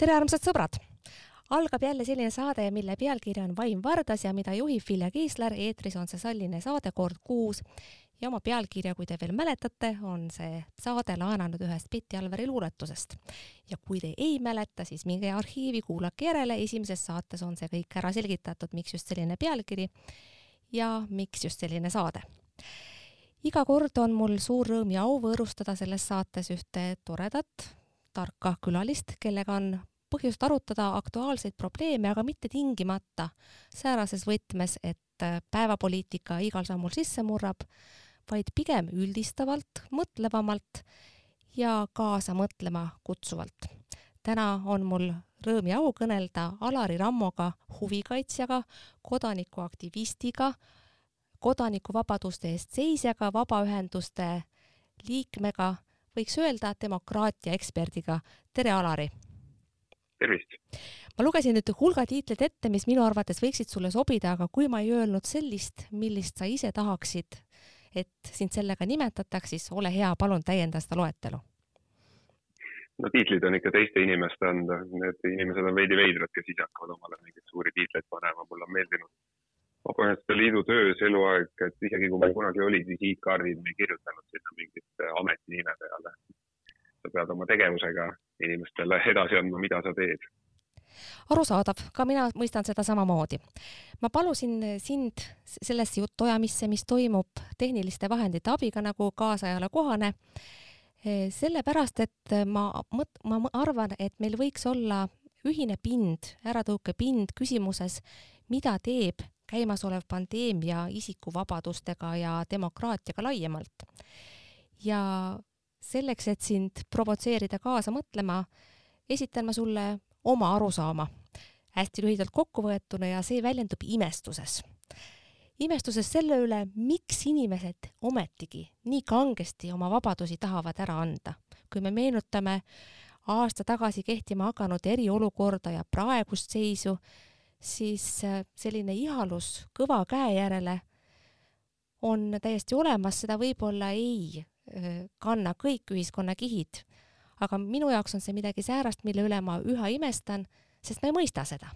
tere, armsad sõbrad! algab jälle selline saade, mille pealkiri on Vaim Vardas ja mida juhib Vilja Kiisler. eetris on see Salline saade kord kuus ja oma pealkirja, kui te veel mäletate, on see saade laenanud ühest Pitti Alveri luuletusest. ja kui te ei mäleta, siis minge arhiivi, kuulake järele, esimeses saates on see kõik ära selgitatud, miks just selline pealkiri ja miks just selline saade iga kord on mul suur rõõm ja au võõrustada selles saates ühte toredat, tarka külalist, kellega on põhjust arutada aktuaalseid probleeme, aga mitte tingimata säärases võtmes, et päevapoliitika igal sammul sisse murrab, vaid pigem üldistavalt, mõtlevamalt ja kaasa mõtlema kutsuvalt. täna on mul rõõm ja au kõnelda Alari Rammoga, huvikaitsjaga, kodanikuaktivistiga, kodanikuvabaduste eest seisjaga, vabaühenduste liikmega võiks öelda demokraatia eksperdiga. tere, Alari! tervist! ma lugesin nüüd hulga tiitleid ette, mis minu arvates võiksid sulle sobida, aga kui ma ei öelnud sellist, millist sa ise tahaksid, et sind sellega nimetataks, siis ole hea, palun täienda seda loetelu. no tiitlid on ikka teiste inimeste anda, need inimesed on veidi veidrad, kes ise hakkavad omale mingeid suuri tiitleid panema, mulle on meeldinud Vabaühenduste Liidu töös eluaeg, et isegi kui meil kunagi olid visiitkaardid, me ei kirjutanud sinna mingit ametinime peale. sa pead oma tegevusega inimestele edasi andma, mida sa teed. arusaadav, ka mina mõistan seda samamoodi. ma palusin sind sellesse jutuajamisse, mis toimub tehniliste vahendite abiga, nagu kaasajale kohane, sellepärast et ma mõt-, ma arvan, et meil võiks olla ühine pind, äratõukepind küsimuses, mida teeb käimasolev pandeemia isikuvabadustega ja demokraatiaga laiemalt. ja selleks, et sind provotseerida kaasa mõtlema, esitan ma sulle oma arusaama hästi lühidalt kokkuvõetuna ja see väljendub imestuses. imestuses selle üle, miks inimesed ometigi nii kangesti oma vabadusi tahavad ära anda. kui me meenutame aasta tagasi kehtima hakanud eriolukorda ja praegust seisu, siis äh, selline ihalus kõva käe järele on täiesti olemas, seda võib-olla ei äh, kanna kõik ühiskonnakihid, aga minu jaoks on see midagi säärast, mille üle ma üha imestan, sest ma ei mõista seda.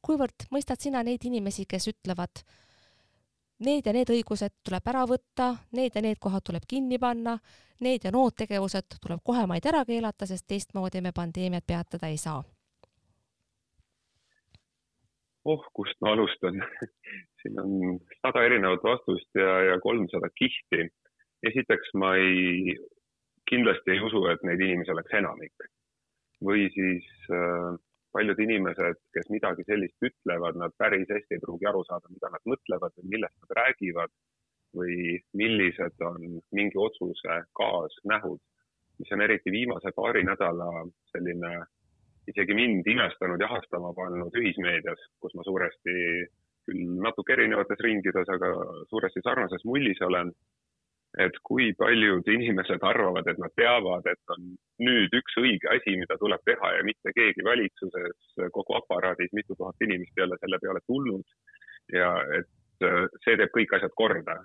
kuivõrd mõistad sina neid inimesi, kes ütlevad, need ja need õigused tuleb ära võtta, need ja need kohad tuleb kinni panna, need ja nood tegevused tuleb kohe maid ära keelata, sest teistmoodi me pandeemiat peatada ei saa oh, kust ma alustan siin on sada erinevat vastust ja, ja kolmsada kihti. esiteks ma ei, kindlasti ei usu, et neid inimesi oleks enamik. või siis äh, paljud inimesed, kes midagi sellist ütlevad, nad päris hästi ei pruugi aru saada, mida nad mõtlevad või millest nad räägivad või millised on mingi otsuse kaasnähud, mis on eriti viimase paari nädala selline isegi mind imestanud ja ahastama pannud ühismeedias, kus ma suuresti küll natuke erinevates ringides, aga suuresti sarnases mullis olen. et kui paljud inimesed arvavad, et nad teavad, et on nüüd üks õige asi, mida tuleb teha ja mitte keegi valitsuses, kogu aparaadis, mitu tuhat inimest ei ole selle peale tulnud. ja et see teeb kõik asjad korda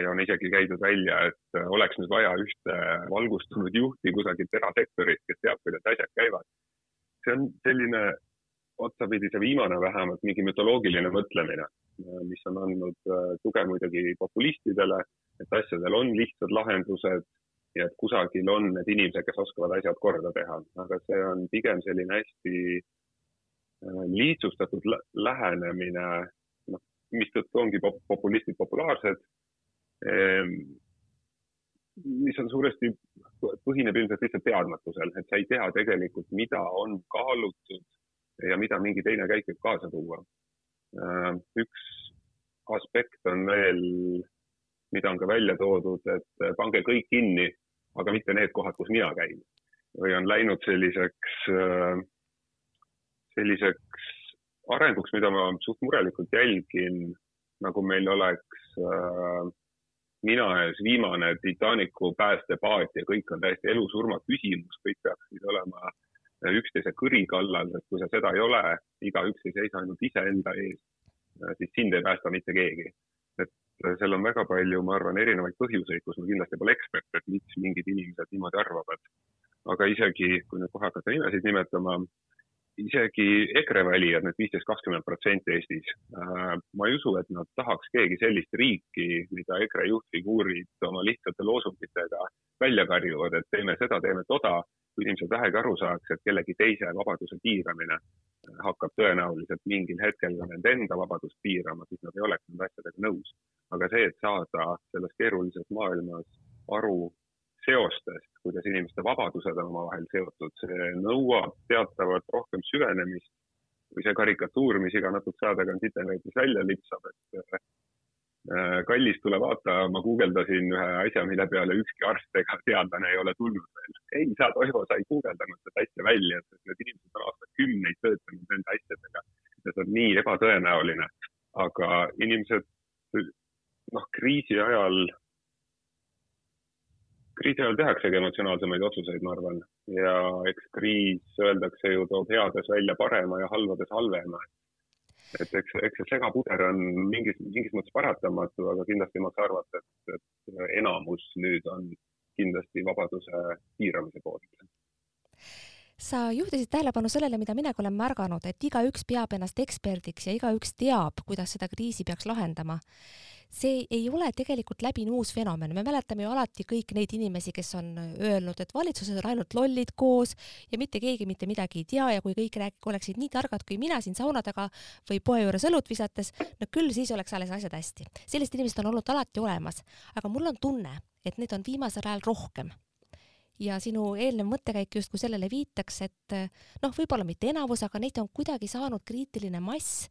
ja on isegi käidud välja, et oleks nüüd vaja ühte valgustunud juhti kusagilt erasektorist, kes teab, kuidas asjad käivad see on selline otsapidi see viimane vähemalt mingi mütoloogiline mõtlemine, mis on andnud äh, tuge muidugi populistidele, et asjadel on lihtsad lahendused ja et kusagil on need inimesed, kes oskavad asjad korda teha, aga see on pigem selline hästi äh, lihtsustatud lähenemine, noh, mistõttu ongi populistid populaarsed ehm, mis on suuresti, põhineb ilmselt lihtsalt teadmatusel, et sa ei tea tegelikult, mida on kaalutud ja mida mingi teine käik võib kaasa tuua. Äh, üks aspekt on veel, mida on ka välja toodud, et pange kõik kinni, aga mitte need kohad, kus mina käin. või on läinud selliseks, äh, selliseks arenguks, mida ma suht murelikult jälgin, nagu meil oleks äh, mina ees viimane Titanicu päästepaat ja kõik on täiesti elu-surma küsimus, kõik peaksid olema üksteise kõri kallal, sest kui sa seda ei ole, igaüks ei seisa ainult iseenda ees, siis sind ei päästa mitte keegi. et seal on väga palju, ma arvan, erinevaid põhjuseid, kus ma kindlasti pole ekspert, et miks mingid inimesed niimoodi arvavad. aga isegi, kui nüüd kohe hakata nimesid nimetama, isegi EKRE valijad, need viisteist, kakskümmend protsenti Eestis, äh, ma ei usu, et nad tahaks keegi sellist riiki, mida EKRE juhtfiguurid oma lihtsate loosungitega välja karjuvad, et teeme seda, teeme toda. kui inimesed vähegi aru saaks, et kellegi teise vabaduse piiramine hakkab tõenäoliselt mingil hetkel ka nende enda vabadust piirama, siis nad ei oleks nende asjadega nõus. aga see, et saada selles keerulises maailmas aru seostest, kuidas inimeste vabadused on omavahel seotud, see nõuab teatavat rohkem süvenemist või see karikatuur, mis iga natukese aja tagant internetis välja lipsab, et äh, kallis, tule vaata, ma guugeldasin ühe asja, mille peale ükski arst ega teadlane ei ole tulnud veel. ei, sa, Toivo, sa ei guugeldanud seda asja välja, sest need inimesed on aastakümneid töötanud nende asjadega ja see on nii ebatõenäoline. aga inimesed, noh, kriisi ajal kriisi ajal tehaksegi emotsionaalsemaid otsuseid, ma arvan, ja eks kriis, öeldakse ju, toob heades välja parema ja halvades halvema. et eks, eks see segapuder on mingis, mingis mõttes paratamatu, aga kindlasti ma saan arvata, et, et enamus nüüd on kindlasti vabaduse piiramise poolt. Sa juhtisid tähelepanu sellele, mida minagi olen märganud, et igaüks peab ennast eksperdiks ja igaüks teab, kuidas seda kriisi peaks lahendama see ei ole tegelikult läbini uus fenomen, me mäletame ju alati kõik neid inimesi, kes on öelnud, et valitsuses on ainult lollid koos ja mitte keegi mitte midagi ei tea ja kui kõik rääk-, oleksid nii targad kui mina siin sauna taga või poe juures õlut visates, no küll siis oleks alles asjad hästi. sellised inimesed on olnud alati olemas, aga mul on tunne, et neid on viimasel ajal rohkem ja sinu eelnev mõttekäik justkui sellele viitaks, et noh, võib-olla mitte enamus, aga neid on kuidagi saanud kriitiline mass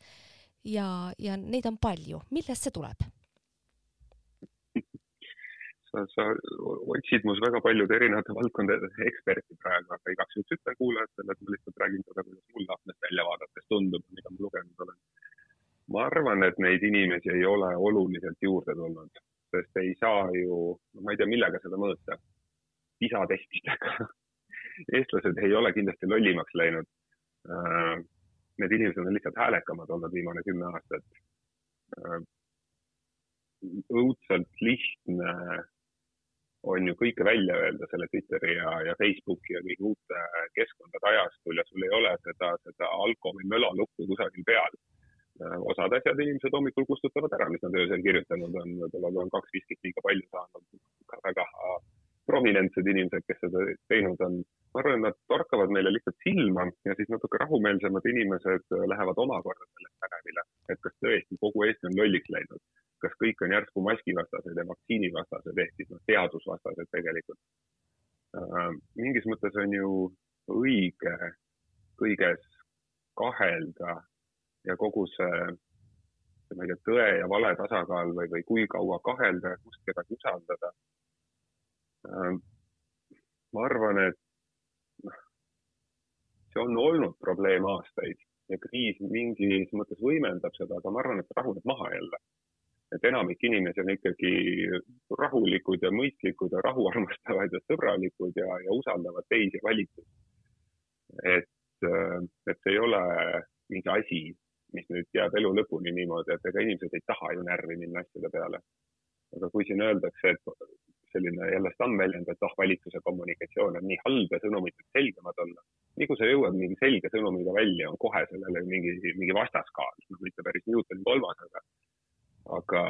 ja, ja neid on palju. millest see tuleb? Sa, sa otsid mus väga paljude erinevate valdkondade eksperti praegu, aga igaks juhuks ütlen kuulajatele, et ma lihtsalt räägin seda, kuidas mul aknast välja vaadates tundub, mida ma lugenud olen. ma arvan, et neid inimesi ei ole oluliselt juurde tulnud, sest ei saa ju, ma ei tea, millega seda mõõta, PISA testidega eestlased ei ole kindlasti lollimaks läinud. Äh, need inimesed on lihtsalt häälekamad olnud viimane kümme aastat. Äh, õudselt lihtne on ju kõike välja öelda selle Twitteri ja, ja Facebooki ja kõigi uute keskkondade ajastul ja sul ei ole seda, seda alko või mölalukku kusagil peal. osad asjad inimesed hommikul kustutavad ära, mis nad öösel kirjutanud on, võib-olla kui on kaks viskit liiga palju saanud, väga prominentsed inimesed, kes seda teinud on. ma arvan, et nad torkavad meile lihtsalt silma ja siis natuke rahumeelsemad inimesed lähevad omakorda sellest värevile, et kas tõesti kogu Eesti on lolliks läinud kas kõik on järsku maskivastased ja vaktsiinivastased ehk siis noh, teadusvastased tegelikult äh,. mingis mõttes on ju õige kõiges kahelda ja kogu see, ma ei tea, tõe ja vale tasakaal või, või kui kaua kahelda ja kust kedagi usaldada äh,. ma arvan, et noh, see on olnud probleem aastaid ja kriis mingis mõttes võimendab seda, aga ma arvan, et rahuneb maha jälle et enamik inimesi on ikkagi rahulikud ja mõistlikud ja rahu armastavad ja sõbralikud ja, ja usaldavad teisi valikuid. et, äh, et see ei ole mingi asi, mis nüüd jääb elu lõpuni niimoodi, et ega inimesed ei taha ju närvi minna asjade peale. aga kui siin öeldakse, et selline jälle stammväljend, et ah, valitsuse kommunikatsioon on nii halb ja sõnumid võiks selgemad olla. nii kui sa jõuad mingi selge sõnumiga välja, on kohe sellele mingi, mingi vastaskaal, noh, mitte päris Newtoni kolmas, aga aga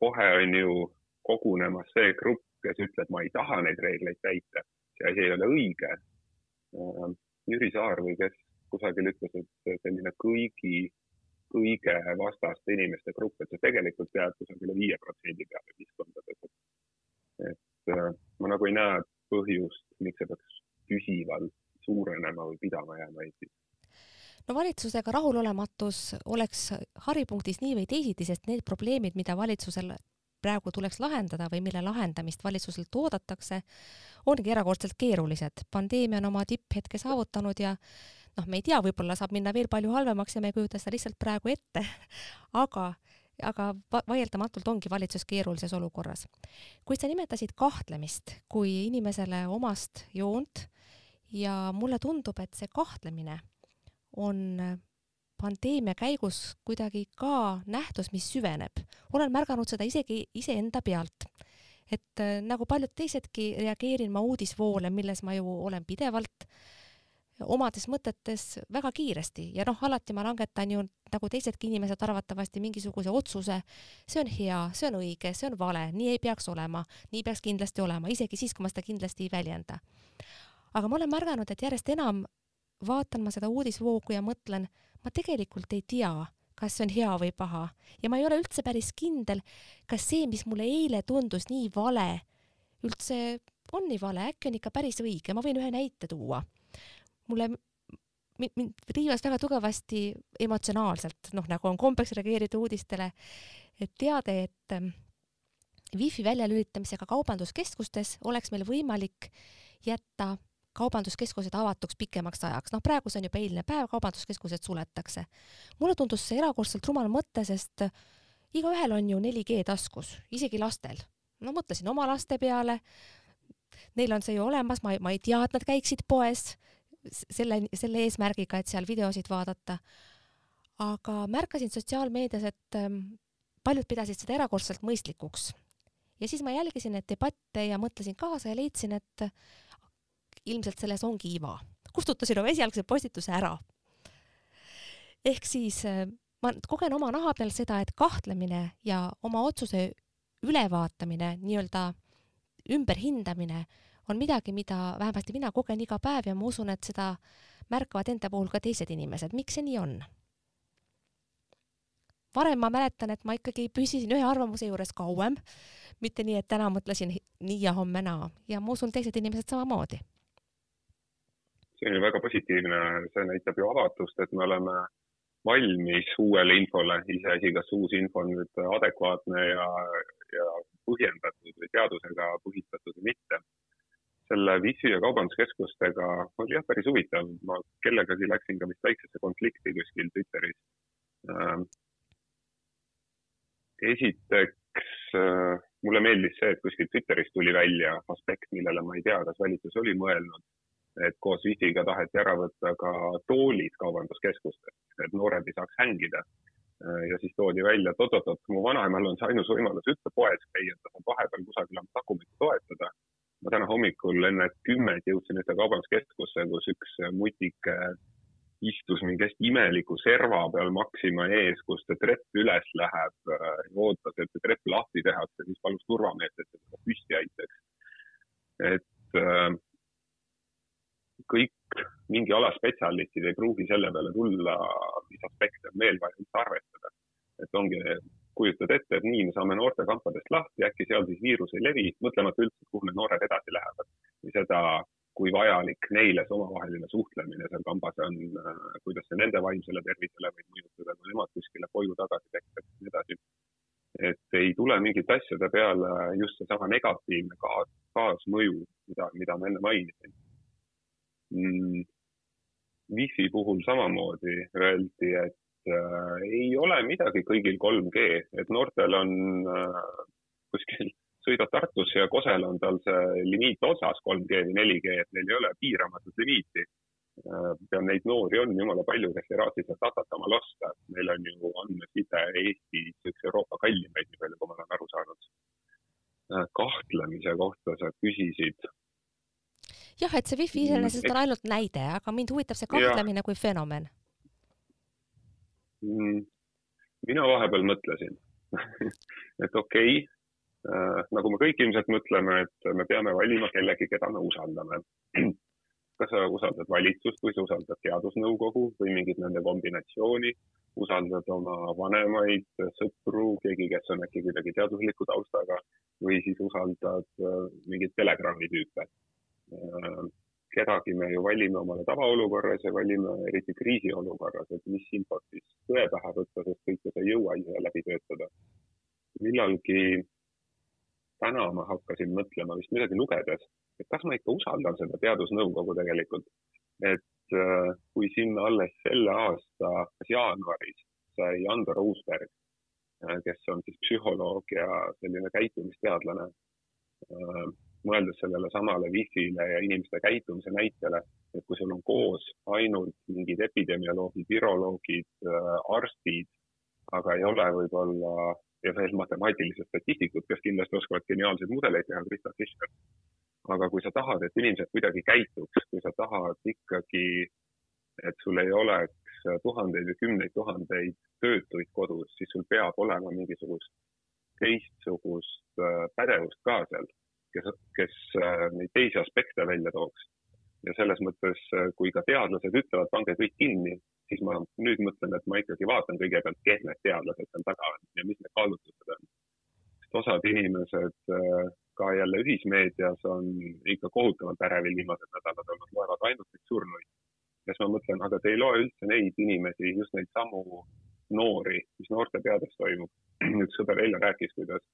kohe on ju kogunemas see grupp, kes ütleb, ma ei taha neid reegleid täita, see asi ei ole õige. Äh, Jüri Saar või kes kusagil ütles, et selline kõigi, kõige vastaste inimeste grupp, et see tegelikult jääb kusagile viie protsendi peale ühiskondades. et äh, ma nagu ei näe põhjust, miks see peaks püsivalt suurenema või pidama jääma Eestis no valitsusega rahulolematus oleks haripunktis nii või teisiti, sest need probleemid, mida valitsusel praegu tuleks lahendada või mille lahendamist valitsuselt oodatakse, ongi erakordselt keerulised. pandeemia on oma tipphetke saavutanud ja noh, me ei tea, võib-olla saab minna veel palju halvemaks ja me ei kujuta seda lihtsalt praegu ette aga aga vaieldamatult ongi valitsus keerulises olukorras. kuid sa nimetasid kahtlemist kui inimesele omast joont ja mulle tundub, et see kahtlemine on pandeemia käigus kuidagi ka nähtus, mis süveneb. olen märganud seda isegi iseenda pealt. et äh, nagu paljud teisedki, reageerin ma uudisvoole, milles ma ju olen pidevalt, omades mõtetes väga kiiresti ja noh, alati ma langetan ju nagu teisedki inimesed arvatavasti mingisuguse otsuse, see on hea, see on õige, see on vale, nii ei peaks olema, nii peaks kindlasti olema, isegi siis, kui ma seda kindlasti ei väljenda. aga ma olen märganud, et järjest enam vaatan ma seda uudisvoogu ja mõtlen, ma tegelikult ei tea, kas see on hea või paha. Ja ma ei ole üldse päris kindel, kas see, mis mulle eile tundus nii vale, üldse on nii vale, äkki on ikka päris õige, ma võin ühe näite tuua. Mulle mind riivas väga tugevasti emotsionaalselt, noh, nagu on kombeks reageerida uudistele, et teade, et ähm, wifi väljalülitamisega kaubanduskeskustes oleks meil võimalik jätta kaubanduskeskused avatuks pikemaks ajaks. noh, praegu see on juba eilne päev, kaubanduskeskused suletakse. mulle tundus see erakordselt rumal mõte, sest igaühel on ju 4G taskus, isegi lastel. no mõtlesin oma laste peale, neil on see ju olemas, ma, ma ei tea, et nad käiksid poes selle, selle eesmärgiga, et seal videosid vaadata. aga märkasin sotsiaalmeedias, et ähm, paljud pidasid seda erakordselt mõistlikuks. ja siis ma jälgisin neid debatte ja mõtlesin kaasa ja leidsin, et ilmselt selles ongi iva. kustutasin oma esialgse postituse ära. ehk siis äh, ma kogen oma naha peal seda, et kahtlemine ja oma otsuse ülevaatamine, nii-öelda ümberhindamine on midagi, mida vähemasti mina kogen iga päev ja ma usun, et seda märkavad enda puhul ka teised inimesed. miks see nii on? varem ma mäletan, et ma ikkagi püsisin ühe arvamuse juures kauem, mitte nii, et täna mõtlesin nii ja homme naa ja ma usun, teised inimesed samamoodi. See on ju väga positiivne, see näitab ju avatust, et me oleme valmis uuele infole, iseasi, kas uus info on nüüd adekvaatne ja, ja põhjendatud või teadusega põhitatud või mitte. Selle wifi ja kaubanduskeskustega oli jah, päris huvitav, ma kellegagi läksin ka vist väiksesse konflikti kuskil Twitteris. Ähm, esiteks äh, mulle meeldis see, et kuskil Twitteris tuli välja aspekt, millele ma ei tea, kas valitsus oli mõelnud, et koos wifi'ga taheti ära võtta ka toolid kaubanduskeskustest, et noored ei saaks hängida. Äh, ja siis toodi välja, et oot-oot-oot, mu vanaemal on see ainus võimalus üldse poes käia, ta saab vahepeal kusagil oma takumit toetada ma täna hommikul enne kümmet jõudsin ühte kaubanduskeskusse, kus üks mutike istus mingi hästi imeliku serva peal Maxima ees, kus see trepp üles läheb ja ootas, et see trepp lahti tehakse, siis palus turvameest, et seda püsti aitaks. et äh, kõik mingi ala spetsialistid ei pruugi selle peale tulla, mis aspekte on veel vaja üldse arvestada. et ongi kujutad ette, et nii me saame noortekampadest lahti, äkki seal siis viirus ei levi, mõtlemata üldse, kuhu need noored edasi lähevad. või seda, kui vajalik neile see omavaheline suhtlemine seal kambas on, kuidas see nende vaimsele tervisele võib mõjutada, kui nemad kuskile koju tagasi tekivad ja nii edasi. et ei tule mingite asjade peale just seesama negatiivne kaas, kaasmõju, mida, mida ma enne mainisin. Wi-Fi puhul samamoodi öeldi, et äh, ei ole midagi kõigil 3G, et noortel on äh, kuskil, sõidad Tartusse ja Kosel on tal see limiit otsas, 3G või 4G, et neil ei ole piiramatut limiiti äh,. ja neid noori on jumala palju, kes ei raatsi sealt datat omal osta, meil on ju andmeside Eestis üks Euroopa kallimaid, nii palju kui ma olen aru saanud äh,. kahtlemise kohta sa küsisid jah, et see wifi iseenesest on ainult näide, aga mind huvitab see kahtlemine kui fenomen. Mm, mina vahepeal mõtlesin et okei okay,, äh, nagu me kõik ilmselt mõtleme, et me peame valima kellegi, keda me usaldame. kas sa usaldad valitsust või sa usaldad teadusnõukogu või mingit nende kombinatsiooni, usaldad oma vanemaid, sõpru, keegi, kes on äkki kuidagi teadusliku taustaga? Või siis usaldad äh, mingeid Telegrami tüüpe kedagi me ju valime omale tavaolukorras ja valime eriti kriisiolukorras, et mis infot siis tõe taha võtta, sest kõike sa ei jõua ise läbi töötada. millalgi täna ma hakkasin mõtlema vist midagi lugedes, et kas ma ikka usaldan seda teadusnõukogu tegelikult, et äh, kui sinna alles selle aasta jaanuaris sai Ando Roosberg, äh, kes on siis psühholoog ja selline käitumisteadlane äh, mõeldes sellele samale wifi'le ja inimeste käitumise näitele, et kui sul on koos ainult mingid epidemioloogid, viroloogid, äh, arstid, aga ei ole võib-olla ja veel matemaatilised statistikud, kes kindlasti oskavad geniaalseid mudeleid teha, Krista Fischer. aga kui sa tahad, et inimesed kuidagi käituks, kui sa tahad ikkagi, et sul ei oleks tuhandeid või kümneid tuhandeid töötuid kodus, siis sul peab olema mingisugust teistsugust äh, pädevust ka seal, kes, kes äh, neid teisi aspekte välja tooks. ja selles mõttes, äh, kui ka teadlased ütlevad, pange kõik kinni, siis ma nüüd mõtlen, et ma ikkagi vaatan kõigepealt, kes need teadlased seal taga on ja mis need kaalutlused on. sest osad inimesed ka jälle ühismeedias on ikka kohutavalt ärevil viimased nädalad olnud, loevad ainult neid surnuid. ja siis ma mõtlen, aga te ei loe üldse neid inimesi, just neid samu noori, mis noorte peades toimub. üks sõber eile rääkis, kuidas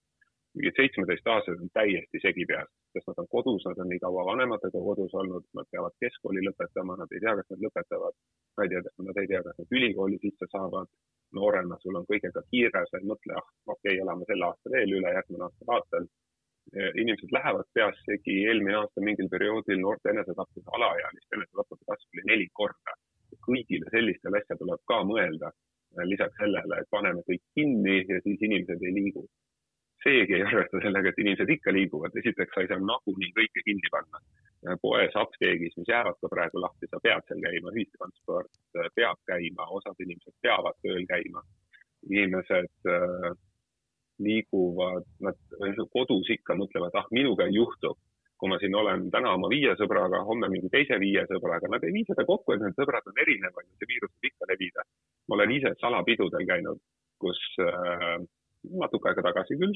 mingid seitsmeteistaastased on täiesti segi peas, sest nad on kodus, nad on nii kaua vanematega kodus olnud, nad peavad keskkooli lõpetama, nad ei tea, kas nad lõpetavad. ma ei tea, nad ei tea, kas nad ülikooli sisse saavad. noorena sul on kõigega kiire, sa ei mõtle, ah, okei okay,, elame selle aasta veel üle, järgmine aasta vaatan inimesed lähevad peas segi, eelmine aasta mingil perioodil noorte enesetappude, alaealiste enesetappude kasv oli neli korda. kõigile sellistele asja tuleb ka mõelda, lisaks sellele, et paneme kõik kinni ja siis inimesed ei liigu. Seegi ei arvesta sellega, et inimesed ikka liiguvad, esiteks sa ei saa nagunii kõike kinni panna. poes, apteegis, mis jäävad ka praegu lahti, sa pead seal käima, ühistransport peab käima, osad inimesed peavad tööl käima. inimesed äh, liiguvad, nad kodus ikka mõtlevad, ah, minuga ei juhtu. kui ma siin olen täna oma viie sõbraga, homme mingi teise viie sõbraga, nad ei vii seda kokku, et need sõbrad on erinevad ja see viirus võib ikka levida. ma olen ise salapidudel käinud, kus äh, natuke aega tagasi küll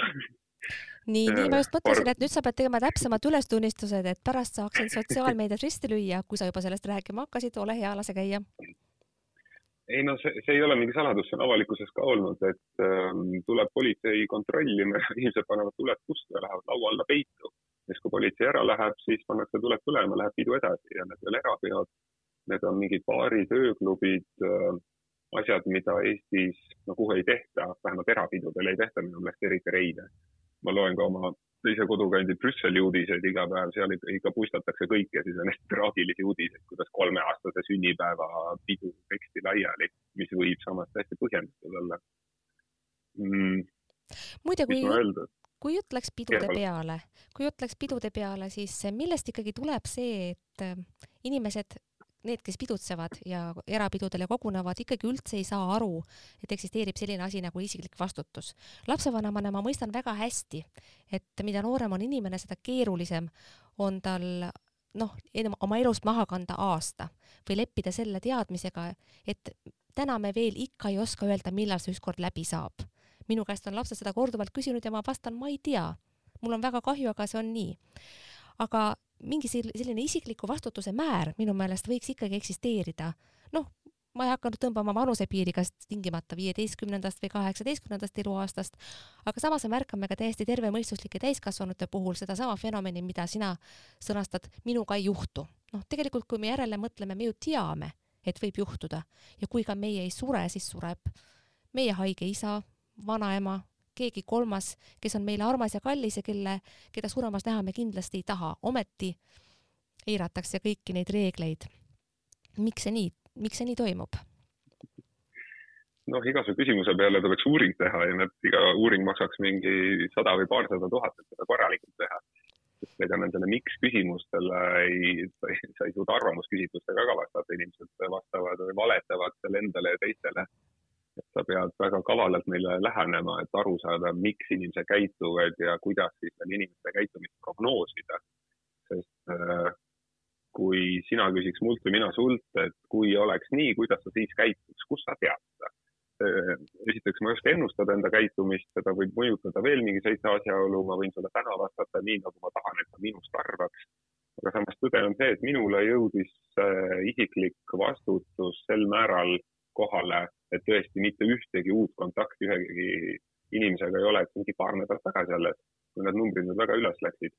nii, nii ma just mõtlesin, et nüüd sa pead tegema täpsemad ülestunnistused, et pärast saaksin sotsiaalmeedias risti lüüa, kui sa juba sellest rääkima hakkasid, ole hea, lase käia ei no see, see ei ole mingi saladus, see on avalikkuses ka olnud, et ähm, tuleb politsei kontrollima ja inimesed panevad tuled kustu ja lähevad laua alla peitu. siis kui politsei ära läheb, siis pannakse tuled põlema, läheb pidu edasi ja need ole erapeod. Need on mingid baarid, ööklubid äh,, asjad, mida Eestis nagu ei tehta, vähemalt erapidudel ei tehta minu meelest eriti reide. ma loen ka oma teise kodukandi Brüsseli uudiseid iga päev, seal ikka, puistatakse kõike, siis on hästi traagilisi uudiseid, kuidas kolmeaastase sünnipäeva pidu peksti laiali, mis võib samas täiesti põhjendatud olla. Mm.. muide, kui, kui jutt läks pidude peale, kui jutt läks pidude peale, siis millest ikkagi tuleb see, et äh, inimesed need, kes pidutsevad ja erapidudele kogunevad, ikkagi üldse ei saa aru, et eksisteerib selline asi nagu isiklik vastutus. lapsevanemana ma mõistan väga hästi, et mida noorem on inimene, seda keerulisem on tal noh, oma elust maha kanda aasta või leppida selle teadmisega, et täna me veel ikka ei oska öelda, millal see ükskord läbi saab. minu käest on lapsed seda korduvalt küsinud ja ma vastan, ma ei tea. mul on väga kahju, aga see on nii. aga mingi selline isikliku vastutuse määr minu meelest võiks ikkagi eksisteerida. noh, ma ei hakanud tõmbama vanusepiiri kas tingimata viieteistkümnendast või kaheksateistkümnendast eluaastast, aga samas me märkame ka täiesti tervemõistuslike täiskasvanute puhul sedasama fenomeni, mida sina sõnastad, minuga ei juhtu. noh, tegelikult kui me järele mõtleme, me ju teame, et võib juhtuda ja kui ka meie ei sure, siis sureb meie haige isa, vanaema, keegi kolmas, kes on meile armas ja kallis ja kelle, keda suremas näha me kindlasti ei taha, ometi eiratakse kõiki neid reegleid. miks see nii, miks see nii toimub? noh, igase küsimuse peale tuleks uuring teha ja iga uuring maksaks mingi sada või paarsada tuhat, et seda korralikult teha. sest ega nendele miks küsimustele ei, sa ei, sa ei suuda arvamusküsitlustega ka vastata, inimesed vastavad või valetavad seal endale ja teistele et sa pead väga kavalalt neile lähenema, et aru saada, miks inimesed käituvad ja kuidas siis veel inimeste käitumist prognoosida. sest äh, kui sina küsiks mult või mina sult, et kui oleks nii, kuidas sa siis käituks, kust sa tead seda? Äh, esiteks, ma ei oska ennustada enda käitumist, seda võib mõjutada veel mingi seitse asjaolu, ma võin sulle täna vastata nii, nagu ma tahan, et sa minust arvaks. aga samas tõde on see, et minule jõudis äh, isiklik vastutus sel määral kohale, et tõesti mitte ühtegi uut kontakti ühegi inimesega ei ole, et mingi paar nädalat tagasi alles, kui need numbrid nüüd väga üles läksid.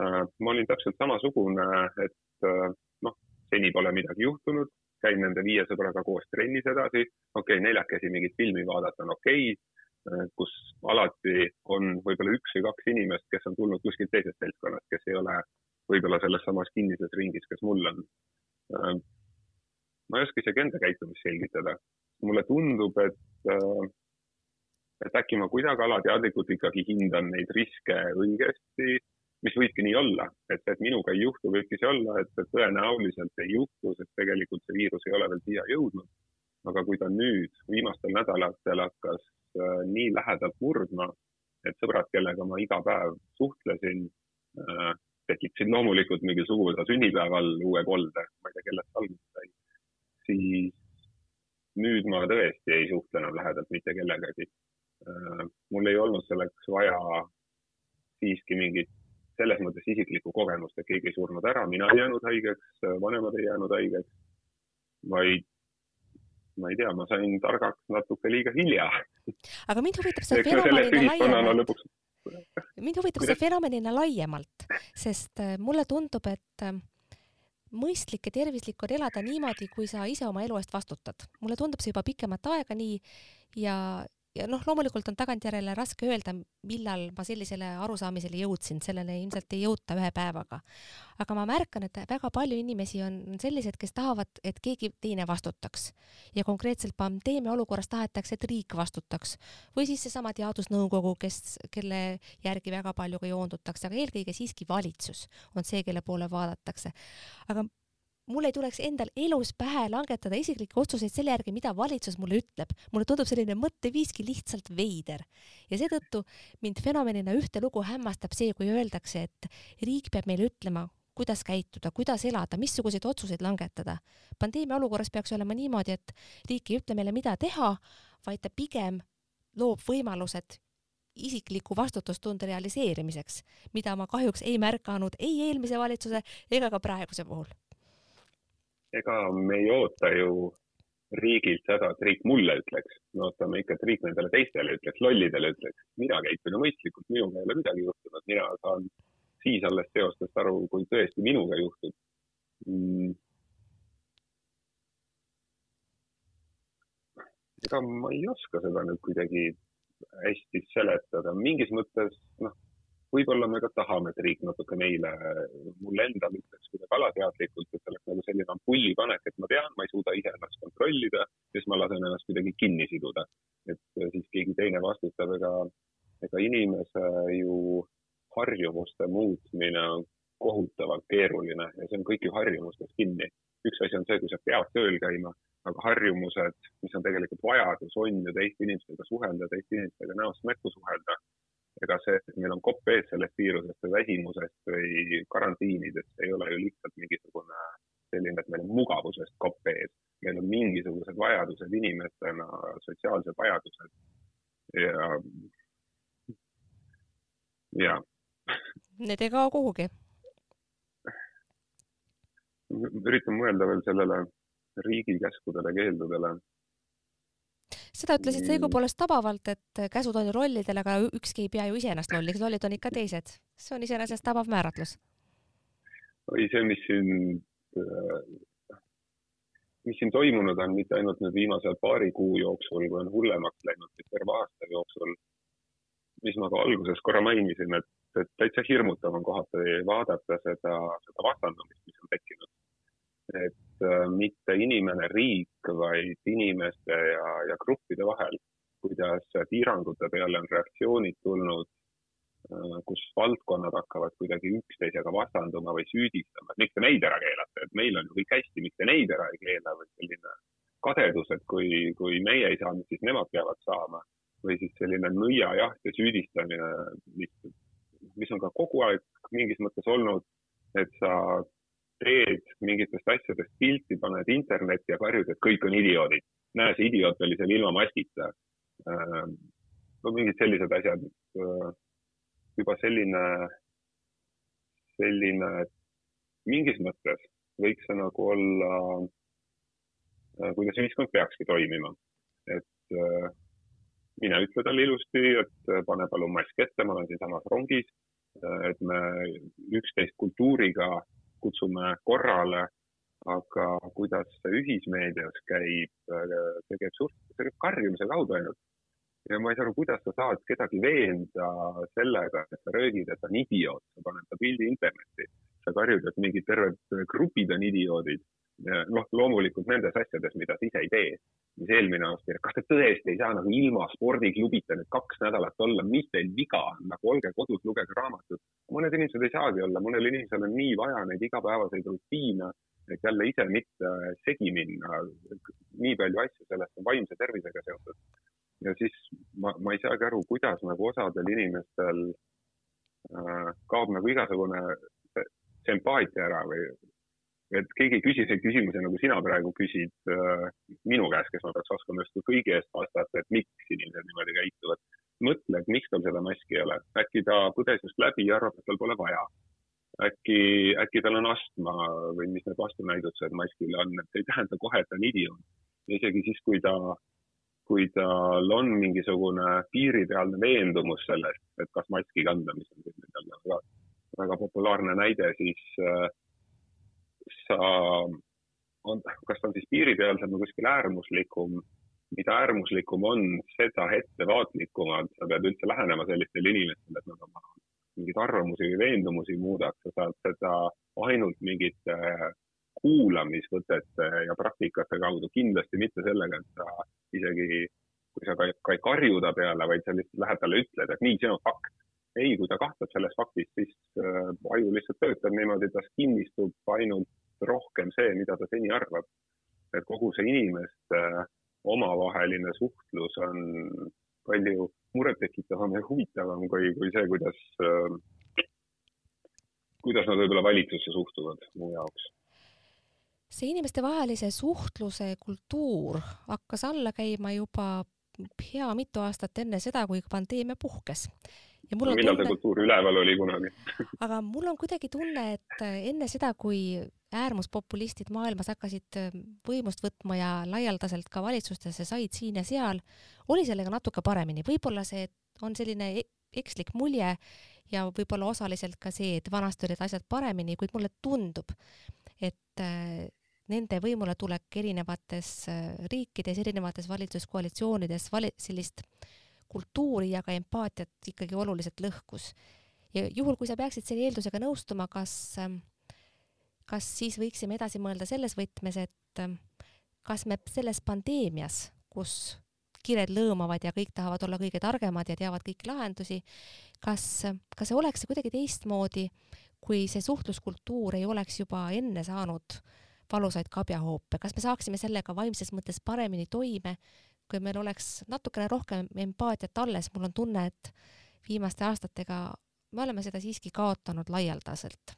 Äh, ma olin täpselt samasugune, et äh, noh, seni pole midagi juhtunud, käin nende viie sõbraga koos trennis edasi, okei okay,, neljakesi mingit filmi vaadata on okei okay,, äh, kus alati on võib-olla üks või kaks inimest, kes on tulnud kuskilt teisest seltskonnast, kes ei ole võib-olla selles samas kinnises ringis, kes mul on ma ei oska isegi enda käitumist selgitada. mulle tundub, et, äh, et äkki ma kuidagi alateadlikult ikkagi hindan neid riske õigesti, mis võibki nii olla, et, et minuga ei juhtu, võibki see olla, et, tõenäoliselt ei juhtu, sest tegelikult see viirus ei ole veel siia jõudnud. aga kui ta nüüd viimastel nädalatel hakkas äh, nii lähedalt murdma, et sõbrad, kellega ma iga päev suhtlesin äh,, tekitasid loomulikult mingi suguvõsa sünnipäeval uue kolde, ma ei tea, kellest alguse sai, siis nüüd ma tõesti ei suhtle enam lähedalt mitte kellegagi äh,. mul ei olnud selleks vaja siiski mingit selles mõttes isiklikku kogemust, et keegi ei surnud ära, mina ei jäänud haigeks, vanemad ei jäänud haigeks, vaid ma ei tea, ma sain targaks natuke liiga hilja. aga mind huvitab see fenomenina laiemalt. mind huvitab see fenomenina laiemalt, sest äh, mulle tundub, et äh, mõistlik ja tervislik on elada niimoodi, kui sa ise oma elu eest vastutad. mulle tundub see juba pikemat aega nii ja, ja noh, loomulikult on tagantjärele raske öelda, millal ma sellisele arusaamisele jõudsin, sellele ilmselt ei jõuta ühe päevaga. aga ma märkan, et väga palju inimesi on sellised, kes tahavad, et keegi teine vastutaks ja konkreetselt pandeemia olukorras tahetakse, et riik vastutaks või siis seesama teadusnõukogu, kes, kelle järgi väga palju ka joondutakse, aga eelkõige siiski valitsus on see, kelle poole vaadatakse. aga mul ei tuleks endal elus pähe langetada isiklikke otsuseid selle järgi, mida valitsus mulle ütleb. mulle tundub selline mõtteviiski lihtsalt veider ja seetõttu mind fenomenina ühte lugu hämmastab see, kui öeldakse, et riik peab meile ütlema, kuidas käituda, kuidas elada, missuguseid otsuseid langetada. pandeemia olukorras peaks olema niimoodi, et riik ei ütle meile, mida teha, vaid ta pigem loob võimalused isikliku vastutustunde realiseerimiseks, mida ma kahjuks ei märganud ei eelmise valitsuse ega ka praeguse puhul ega me ei oota ju riigilt seda, et riik mulle ütleks, me ootame ikka, et riik nendele teistele ütleks, lollidele ütleks, mina käitun mõistlikult, minuga ei ole midagi juhtunud, mina saan siis alles teostest aru, kui tõesti minuga juhtub. Mm.. ega ma ei oska seda nüüd kuidagi hästi seletada, mingis mõttes noh võib-olla me ka tahame, et riik natuke meile, mulle endale ütleks kuidagi alateadlikult, et oleks nagu selline ampullipanek, et ma tean, ma ei suuda ise ennast kontrollida, siis ma lasen ennast kuidagi kinni siduda. et siis keegi teine vastutab, ega, ega inimese ju harjumuste muutmine on kohutavalt keeruline ja see on kõik ju harjumustes kinni. üks asi on see, kui sa pead tööl käima, aga harjumused, mis on tegelikult vajadus, on ju teiste inimestega suhelda, teiste inimestega näost näkku suhelda ega see, et meil on kopp ees sellest viirusest või väsimusest või karantiinidest, ei ole ju lihtsalt mingisugune selline, et meil on mugavusest kopp ees. meil on mingisugused vajadused inimestena, sotsiaalsed vajadused ja, ja. Need ei kao kuhugi. üritan mõelda veel sellele riigi käskudele, keeldudele seda ütlesid sa õigupoolest tabavalt, et käsud on ju rollidel, aga ükski ei pea ju iseennast lolliks, lollid on ikka teised. see on iseenesest tabav määratlus. oi, see, mis siin, mis siin toimunud on, mitte ainult nüüd viimase paari kuu jooksul, kui on hullemaks läinud, vaid terve aasta jooksul, mis ma ka alguses korra mainisin, et, et täitsa hirmutav on kohati vaadata seda, seda vastandumist, mis on tekkinud. Et Äh, mitte inimene, riik, vaid inimeste ja, ja gruppide vahel, kuidas piirangute peale on reaktsioonid tulnud, äh, kus valdkonnad hakkavad kuidagi üksteisega vastanduma või süüdistama, et miks te neid ära keelate, et meil on ju kõik hästi, miks te neid ära ei keela? Või selline kadedus, et kui, kui meie ei saanud, siis nemad peavad saama? Või siis selline nõiajaht ja süüdistamine, mis, mis on ka kogu aeg mingis mõttes olnud, et sa teed mingitest asjadest pilti, paned internetti ja karjud, et kõik on idioodid. näe, see idioot oli seal ilma maskita. Ähm, no mingid sellised asjad. Äh, juba selline, selline, mingis mõttes võiks see nagu olla, äh, kuidas ühiskond peakski toimima. et äh, mine ütle talle ilusti, et pane palun mask ette, ma olen siinsamas rongis. et me üksteist kultuuriga kutsume korrale, aga kuidas see ühismeedias käib, see käib suht-, see käib karjumise kaudu ainult. ja ma ei saa aru, kuidas sa saad kedagi veenda sellega, et sa röögid, et ta on idioot, sa paned ta pildi internetti, sa karjud, et mingid terved grupid on idioodid. Noh, loomulikult nendes asjades, mida sa ise ei tee, mis eelmine aasta, kas te tõesti ei saa nagu ilma spordiklubita nüüd kaks nädalat olla, mis teil viga on, nagu olge kodus, lugege raamatut mõned inimesed ei saagi olla, mõnel inimesel on nii vaja neid igapäevaseid rutiine, et jälle ise mitte segi minna. nii palju asju sellest on vaimse tervisega seotud. ja siis ma, ma ei saagi aru, kuidas nagu osadel inimestel äh, kaob nagu igasugune empaatia ära või et keegi ei küsi neid küsimusi, nagu sina praegu küsid äh, minu käest, kes ma peaks oskama justkui kõigi eest vastata, et miks inimesed niimoodi käituvad. mõtle, et miks tal seda maski ei ole, äkki ta põdes just läbi ja arvab, et tal pole vaja. äkki, äkki tal on astma või mis need vastunäidustused maskile on, et see ei tähenda kohe, et ta on idioot. isegi siis, kui ta, kui tal on mingisugune piiripealne veendumus sellest, et kas maski kanda, mis on väga, väga populaarne näide, siis äh, sa, on, kas ta on siis piiripealsem või kuskil äärmuslikum, mida äärmuslikum on, seda ettevaatlikumalt sa pead üldse lähenema sellistele inimestele, et nad oma mingeid arvamusi või veendumusi muudaks, sa saad seda ainult mingite kuulamisvõtete ja praktikate kaudu, kindlasti mitte sellega, et sa isegi, kui sa ka, ka ei karju ta peale, vaid sa lihtsalt lähed talle, ütled, et nii, see on fakt. ei, kui ta kahtleb selles faktis, siis äh, aju lihtsalt töötab niimoodi, ta kinnistub ainult rohkem see, mida ta seni arvab. et kogu see inimeste omavaheline suhtlus on palju murettekitavam ja huvitavam kui, kui see, kuidas, kuidas nad võib-olla valitsusse suhtuvad mu jaoks. See inimestevahelise suhtluse kultuur hakkas alla käima juba hea mitu aastat enne seda, kui pandeemia puhkes. Ja mul on millal tunne... see kultuur üleval oli kunagi? Aga mul on kuidagi tunne, et äh, enne seda, kui äärmuspopulistid maailmas hakkasid äh, võimust võtma ja laialdaselt ka valitsustesse said siin ja seal, oli sellega natuke paremini. võib-olla see on selline e-, ekslik mulje ja võib-olla osaliselt ka see, et vanasti olid asjad paremini, kuid mulle tundub, et äh, nende võimuletulek erinevates riikides, erinevates valitsuskoalitsioonides vali-, sellist äh, kultuuri ja ka empaatiat ikkagi oluliselt lõhkus. ja juhul, kui sa peaksid selle eeldusega nõustuma, kas, ähm, kas siis võiksime edasi mõelda selles võtmes, et ähm, kas me selles pandeemias, kus kired lõõmavad ja kõik tahavad olla kõige targemad ja teavad kõiki lahendusi, kas, kas see oleks kuidagi teistmoodi, kui see suhtluskultuur ei oleks juba enne saanud valusaid kabjahoope, kas me saaksime sellega vaimses mõttes paremini toime kui meil oleks natukene rohkem empaatiat alles, mul on tunne, et viimaste aastatega me oleme seda siiski kaotanud laialdaselt.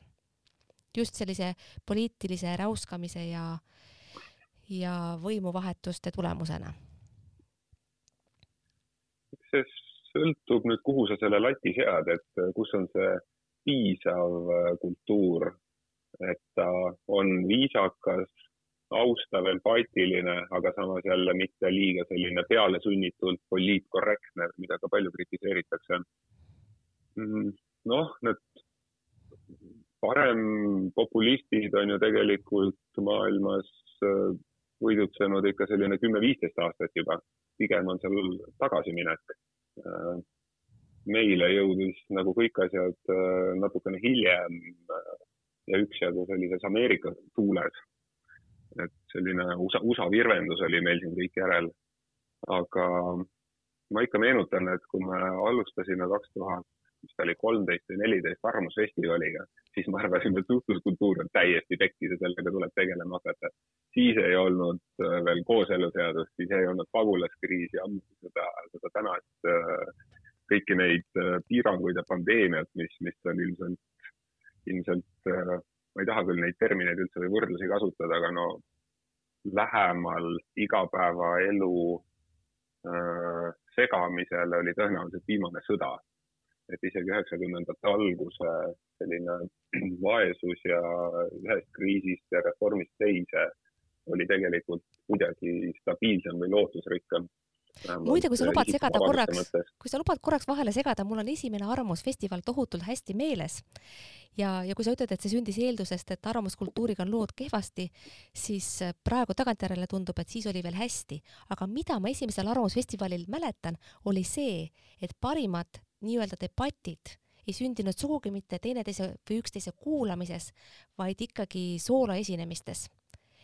Just sellise poliitilise räuskamise ja, ja võimuvahetuste tulemusena. see sõltub nüüd, kuhu sa selle lati sead, et kus on see piisav kultuur, et ta on viisakas austav, empaatiline, aga samas jälle mitte liiga selline pealesunnitult poliitkorrektne, mida ka palju kritiseeritakse. Mm, noh, need parempopulistid on ju tegelikult maailmas äh, võidutsenud ikka selline kümme-viisteist aastat juba, pigem on seal tagasiminek. Äh, meile jõudis nagu kõik asjad äh, natukene hiljem ja üksjagu sellises Ameerika tuules et selline USA, USA virvendus oli meil siin kõik järel. aga ma ikka meenutan, et kui me alustasime kaks tuhat, mis ta oli, kolmteist või neliteist Arvamusfestivaliga, siis me arvasime, et suhtluskultuur on täiesti pekkis ja sellega tuleb tegelema hakata. siis ei olnud äh, veel kooseluseadust, siis ei olnud pagulaskriisi, ammu seda, seda tänast äh, kõiki neid äh, piiranguid ja pandeemiat, mis, mis on ilmselt, ilmselt ma ei taha küll neid termineid üldse või võrdlusi kasutada, aga no lähemal igapäevaelu segamisele oli tõenäoliselt viimane sõda. Et isegi üheksakümnendate alguse selline vaesus ja ühest kriisist ja reformist teise oli tegelikult kuidagi stabiilsem või lootusrikkam muide, kui sa lubad segada korraks, kui sa lubad korraks vahele segada, mul on esimene Arvamusfestival tohutult hästi meeles. ja, ja kui sa ütled, et see sündis eeldusest, et arvamuskultuuriga on lood kehvasti, siis praegu tagantjärele tundub, et siis oli veel hästi. aga mida ma esimesel Arvamusfestivalil mäletan, oli see, et parimad nii-öelda debatid ei sündinud sugugi mitte teineteise või üksteise kuulamises, vaid ikkagi sooloesinemistes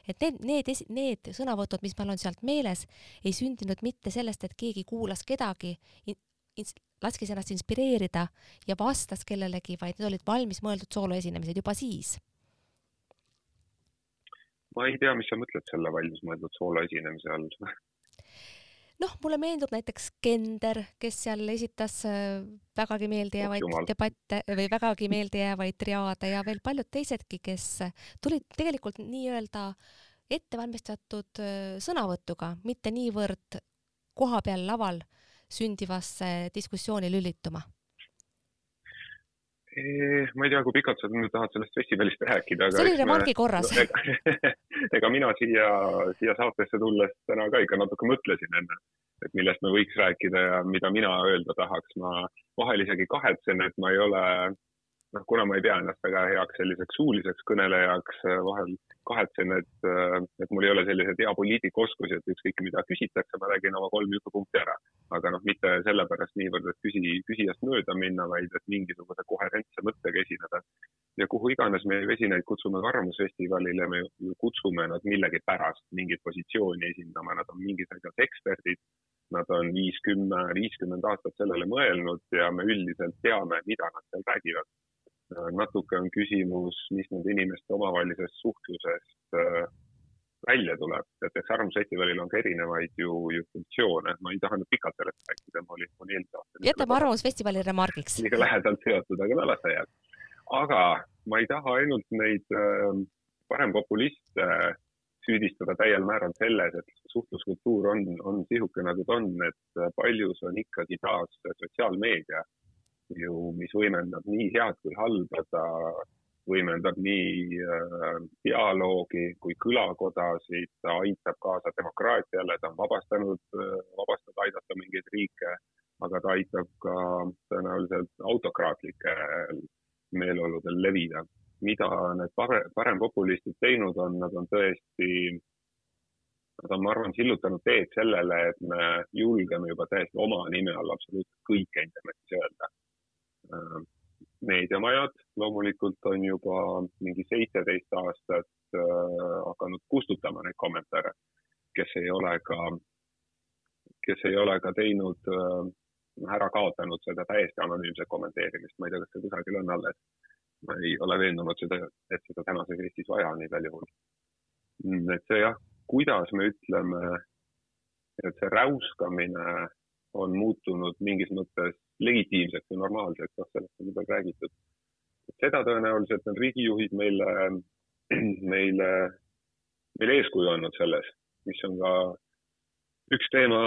et need, need, need sõnavõtud, mis meil on sealt meeles, ei sündinud mitte sellest, et keegi kuulas kedagi laskis ennast inspireerida ja vastas kellelegi, vaid need olid valmis mõeldud sooloesinemised juba siis? ma ei tea, mis sa mõtled selle valmis mõeldud sooloesinemise all noh, mulle meenub näiteks Kender, kes seal esitas äh, vägagi meeldejäävaid oh, debatte või vägagi meeldejäävaid triaade ja veel paljud teisedki, kes tulid tegelikult nii-öelda ettevalmistatud äh, sõnavõtuga, mitte niivõrd kohapeal laval sündivasse diskussiooni lülituma ma ei tea, kui pikalt sa nüüd tahad sellest festivalist rääkida. see oli remargi korras no,. ega, ega mina siia, siia saatesse tulles täna ka ikka natuke mõtlesin enne, et millest me võiks rääkida ja mida mina öelda tahaks. ma vahel isegi kahetsen, et ma ei ole noh, kuna ma ei pea ennast väga heaks selliseks suuliseks kõnelejaks, äh, vahel kahetsen, et, äh, et mul ei ole selliseid hea poliitikaoskusi, et ükskõik mida küsitakse, ma räägin oma kolm jutupunkti ära. aga noh, mitte sellepärast niivõrd, et küsi, küsijast mööda minna, vaid et mingisuguse koherentse mõttega esineda. ja kuhu iganes me esinejaid kutsume ka Arvamusfestivalile, me ju kutsume nad millegipärast mingit positsiooni esindama, nad on mingis asjas eksperdid nad on viis, kümme, viiskümmend aastat sellele mõelnud ja me üldiselt teame, mida nad seal räägivad natuke on küsimus, mis nende inimeste omavahelisest suhtlusest äh, välja tuleb, et eks Arvamusfestivalil on ka erinevaid ju, ju funktsioone, ma ei taha nüüd pikalt sellest rääkida, ma olin, ma olin eelmise aasta. jätame Arvamusfestivali remargiks. liiga lähedalt seotud, aga no las ta jääb. aga ma ei taha ainult neid äh, parempopuliste süüdistada täiel määral selles, et suhtluskultuur on, on sihuke, nagu ta on, et paljus on ikkagi taas sotsiaalmeedia ju, mis võimendab nii head kui halba, ta võimendab nii äh, dialoogi kui kõlakodasid, ta aitab kaasa demokraatiale, ta on vabastanud äh,, vabastada, aidata mingeid riike, aga ta aitab ka tõenäoliselt autokraatlikel meeleoludel levida. mida need pare-, parempopulistid teinud on, nad on tõesti nad on, ma arvan, sillutanud teed sellele, et me julgeme juba täiesti oma nime all absoluutselt kõike internetis öelda meediamajad loomulikult on juba mingi seitseteist aastat äh, hakanud kustutama neid kommentaare, kes ei ole ka, kes ei ole ka teinud äh,, ära kaotanud seda täiesti anonüümset kommenteerimist, ma ei tea, kas see kusagil on alles. ma ei ole veendunud seda, et seda tänases Eestis vaja on igal juhul. Mm, et see jah, kuidas me ütleme, et see räuskamine on muutunud mingis mõttes legitiimseks või normaalseks, noh, sellest on juba räägitud. seda tõenäoliselt on riigijuhid meile, meile, meile eeskuju andnud selles, mis on ka üks teema,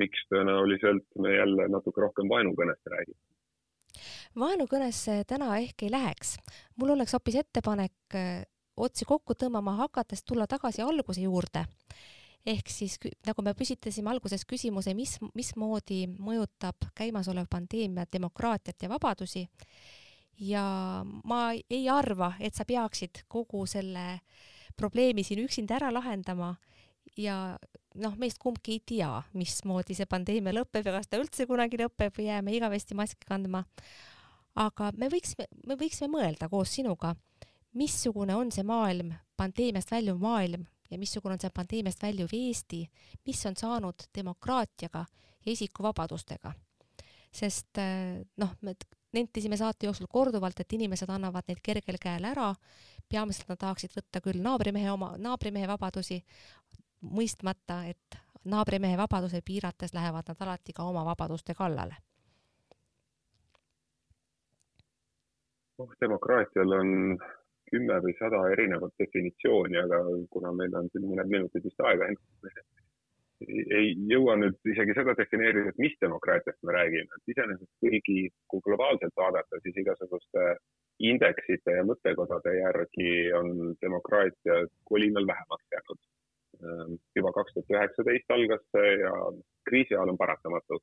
miks tõenäoliselt me jälle natuke rohkem vaenukõnest räägime. vaenukõnesse täna ehk ei läheks. mul oleks hoopis ettepanek eh, otsi kokku tõmbama hakates tulla tagasi alguse juurde ehk siis nagu me püsitasime alguses küsimuse, mis, mismoodi mõjutab käimasolev pandeemia demokraatiat ja vabadusi. ja ma ei arva, et sa peaksid kogu selle probleemi siin üksinda ära lahendama ja noh, meist kumbki ei tea, mismoodi see pandeemia lõpeb ja kas ta üldse kunagi lõpeb või jääme igavesti maski kandma. aga me võiksime, me võiksime mõelda koos sinuga, missugune on see maailm, pandeemiast väljuv maailm, ja missugune on see pandeemiast väljuv Eesti, mis on saanud demokraatiaga ja isikuvabadustega. sest eh, noh, me nentisime saate jooksul korduvalt, et inimesed annavad neid kergel käel ära, peamiselt nad tahaksid võtta küll naabrimehe oma, naabrimehe vabadusi, mõistmata, et naabrimehe vabaduse piirates lähevad nad alati ka oma vabaduste kallale. noh, demokraatial on kümme või sada erinevat definitsiooni, aga kuna meil on siin mõned minutid vist aega, ei jõua nüüd isegi seda defineerida, et mis demokraatiast me räägime, et iseenesest kuigi, kui globaalselt vaadata, siis igasuguste indeksite ja mõttekodade järgi on demokraatia kolinal vähemaks jäänud. Juba kaks tuhat üheksateist algas see ja kriisi ajal on paratamatu,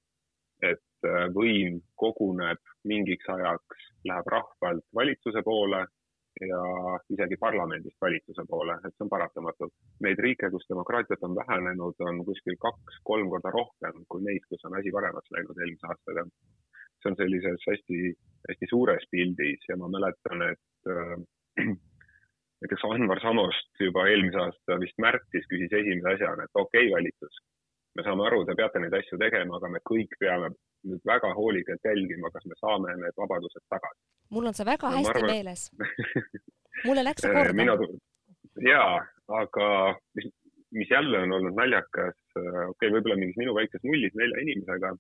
et võim koguneb mingiks ajaks, läheb rahvalt valitsuse poole ja isegi parlamendist valitsuse poole, et see on paratamatu. Neid riike, kus demokraatiat on vähenenud, on kuskil kaks-kolm korda rohkem kui neid, kus on asi paremaks läinud eelmise aastaga. see on sellises hästi, hästi suures pildis ja ma mäletan, et äh, näiteks Anvar Samost juba eelmise aasta vist märtsis küsis esimese asjana, et okei okay,, valitsus, me saame aru, te peate neid asju tegema, aga me kõik peame nüüd väga hoolikalt jälgima, kas me saame need vabadused tagasi. mul on see väga no, hästi arvan... meeles mulle läks see korda. mina, jaa, aga mis, mis jälle on olnud naljakas, okei okay,, võib-olla mingis minu väikses mullis nelja inimesega,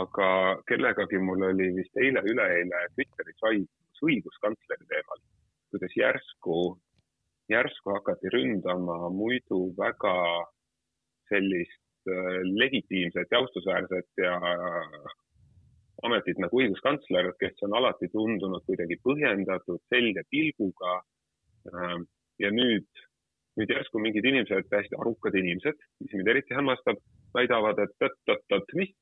aga kellegagi mul oli vist eile-üleeile Twitteris vaidlus õiguskantsleri teemal, kuidas järsku, järsku hakati ründama muidu väga sellist äh, legitiimset ja austusväärset ja ametit nagu õiguskantsler, kes on alati tundunud kuidagi põhjendatud, selge pilguga. Ähm, ja nüüd, nüüd järsku mingid inimesed, täiesti arukad inimesed, mis mind eriti hämmastab, väidavad, et oot-oot-oot, mis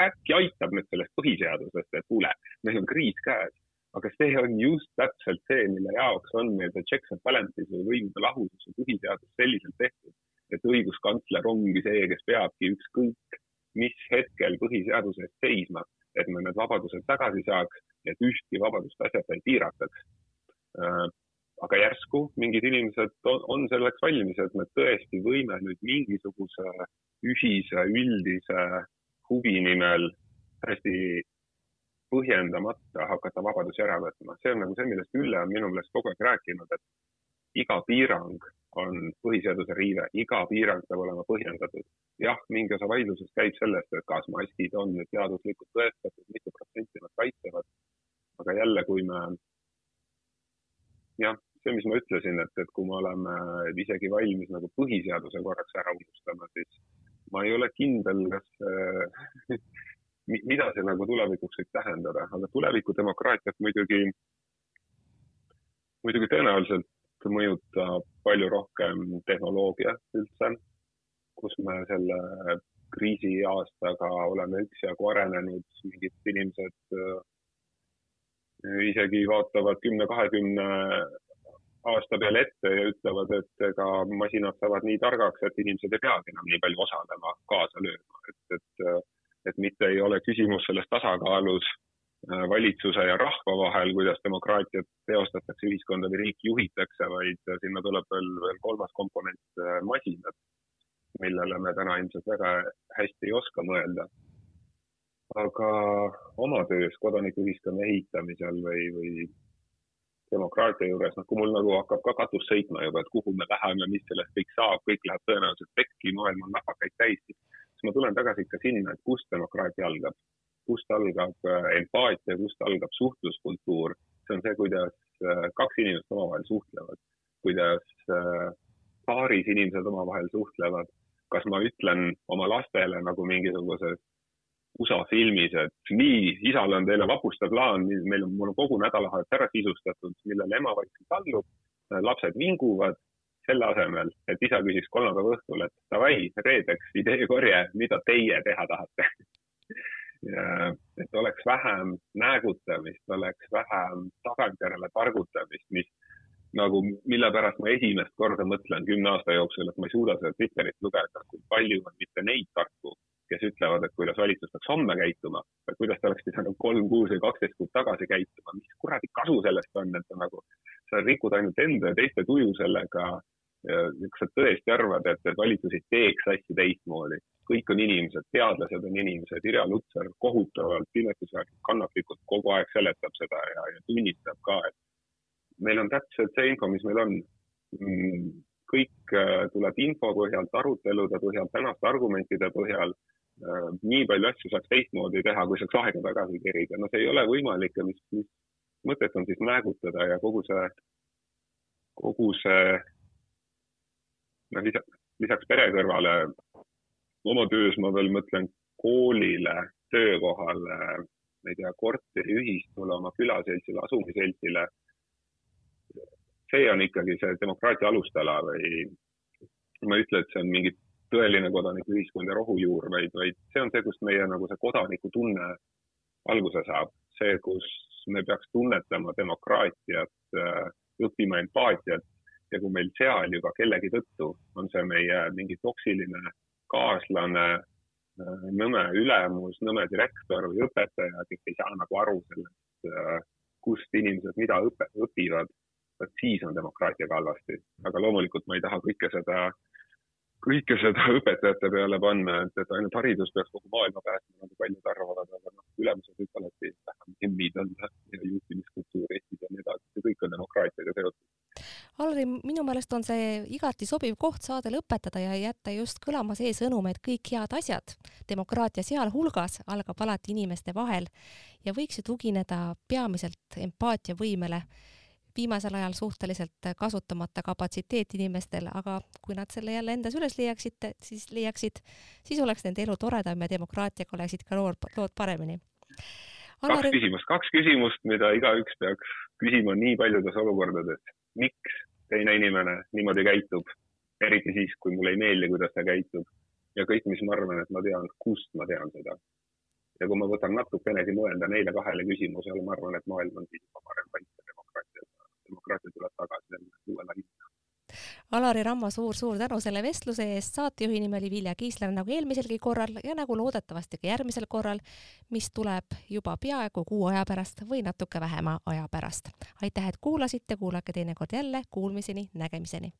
äkki aitab nüüd sellest põhiseadusest, et kuule, meil on kriis käes. aga see on just täpselt see, mille jaoks on meil see checks and balances või võimude lahusus ja põhiseadus selliselt tehtud, et õiguskantsler ongi see, kes peabki ükskõik mis hetkel põhiseaduse eest seisma et me need vabadused tagasi saaks, et ühtki vabadust asjata ei piirataks. Äh, aga järsku mingid inimesed on, on selleks valmis, et me tõesti võime nüüd mingisuguse ühise üldise huvi nimel hästi põhjendamata hakata vabadusi ära võtma. see on nagu see, millest Ülle on minu meelest kogu aeg rääkinud, et iga piirang on põhiseaduse riive, iga piirang peab olema põhjendatud. jah, mingi osa vaidlusest käib sellest, et kas maskid on nüüd teaduslikult tõestatud, mitu protsenti nad kaitsevad. aga jälle, kui me, jah, see, mis ma ütlesin, et, et kui me oleme isegi valmis nagu põhiseaduse korraks ära unustama, siis ma ei ole kindel, kas mida see nagu tulevikuks võib tähendada, aga tulevikudemokraatiat muidugi, muidugi tõenäoliselt mõjutab palju rohkem tehnoloogia üldse, kus me selle kriisiaastaga oleme üksjagu arenenud, mingid inimesed äh, isegi vaatavad kümne-kahekümne aasta peale ette ja ütlevad, et ega masinad saavad nii targaks, et inimesed ei peagi enam nii palju osalema, kaasa lööma, et, et, et mitte ei ole küsimus selles tasakaalus valitsuse ja rahva vahel, kuidas demokraatiat teostatakse, ühiskonda või riiki juhitakse, vaid sinna tuleb veel, veel kolmas komponent, äh, masinad, millele me täna ilmselt väga hästi ei oska mõelda. aga oma töös kodanikuühiskonna ehitamisel või, või demokraatia juures, noh, kui mul nagu hakkab ka katus sõitma juba, et kuhu me läheme, mis sellest kõik saab, kõik läheb tõenäoliselt pekki, maailm on nahakaid täis, siis ma tulen tagasi ikka sinna, et kust demokraatia algab kust algab äh, empaatia, kust algab suhtluskultuur, see on see, kuidas äh, kaks inimest omavahel suhtlevad, kuidas äh, paaris inimesed omavahel suhtlevad. kas ma ütlen oma lastele nagu mingisuguses USA filmis, et nii, isal on teile vapustav plaan, meil on, mul on kogu nädalavahetus ära sisustatud, millele ema vaikselt allub, lapsed vinguvad, selle asemel, et isa küsiks kolmapäeva õhtul, et davai, reedeks ideekorje, mida teie teha tahate et oleks vähem näägutamist, oleks vähem tagantjärele targutamist, mis nagu, mille pärast ma esimest korda mõtlen kümne aasta jooksul, et ma ei suuda seda Twitterit lugeda, kui palju on mitte neid tarku, kes ütlevad, et kuidas valitsus peaks homme käituma, vaid kuidas ta oleks pidanud kolm kuus või kaksteist kuud tagasi käituma, mis kuradi kasu sellest on, et sa nagu, sa rikud ainult enda ja teiste tuju sellega kas sa tõesti arvad, et, et valitsus ei teeks asju teistmoodi? Kõik on inimesed, teadlased on inimesed, Irja Lutsar kohutavalt imetlusväärselt kannatlikult kogu aeg seletab seda ja, ja tunnistab ka, et meil on täpselt see info, mis meil on. Mm, kõik äh, tuleb info põhjalt, arutelude põhjalt, tänaste argumentide põhjal. Äh, nii palju asju saaks teistmoodi teha, kui saaks aega tagasi kerida. no see ei ole võimalik ja mis, mis mõtet on siis näägutada ja kogu see, kogu see noh, lisaks, lisaks pere kõrvale oma töös ma veel mõtlen koolile, töökohale, ma ei tea, korteriühistule, oma külaseltsile, asumiseltsile. see on ikkagi see demokraatia alustala või ma ei ütle, et see on mingi tõeline kodanikuühiskond ja rohujuur, vaid, vaid see on see, kust meie nagu see kodanikutunne alguse saab, see, kus me peaks tunnetama demokraatiat, õppima empaatiat ja kui meil seal juba kellegi tõttu on see meie mingi toksiline kaaslane, nõme ülemus, nõme direktor või õpetaja, kes ei saa nagu aru sellest, kust inimesed mida õpe, õpivad, vot siis on demokraatiaga halvasti. aga loomulikult ma ei taha kõike seda, kõike seda õpetajate peale panna, et, et ainult haridus peaks kogu maailma päästma, nagu paljud arvavad, aga noh, ülemused võib alati vähem emmid anda ja juhtimiskultuur Eestis ja nii edasi, see kõik on demokraatiaga seotud. Alari, minu meelest on see igati sobiv koht saadele õpetada ja jätta just kõlama see sõnum, et kõik head asjad, demokraatia sealhulgas, algab alati inimeste vahel ja võiks ju tugineda peamiselt empaatiavõimele viimasel ajal suhteliselt kasutamata kapatsiteet inimestel, aga kui nad selle jälle endas üles leiaksid, siis leiaksid, siis oleks nende elu toredam ja demokraatiaga oleksid ka lood, lood paremini. kaks küsimust, kaks küsimust, mida igaüks peaks küsima nii paljudes olukordades. Miks teine inimene niimoodi käitub, eriti siis, kui mulle ei meeldi, kuidas ta käitub ja kõik, mis ma arvan, et ma tean, kust ma tean seda. ja kui ma võtan natukenegi mõelda neile kahele küsimusele, ma arvan, et maailm on siis parem paik demokraatia tuleb tagasi uuele hinnale. Alari Rammo suur,, suur-suur tänu selle vestluse eest. saatejuhi nimi oli Vilja Kiisler nagu eelmiselgi korral ja nagu loodetavasti ka järgmisel korral, mis tuleb juba peaaegu kuu aja pärast või natuke vähema aja pärast. aitäh, et kuulasite, kuulake teinekord jälle, kuulmiseni, nägemiseni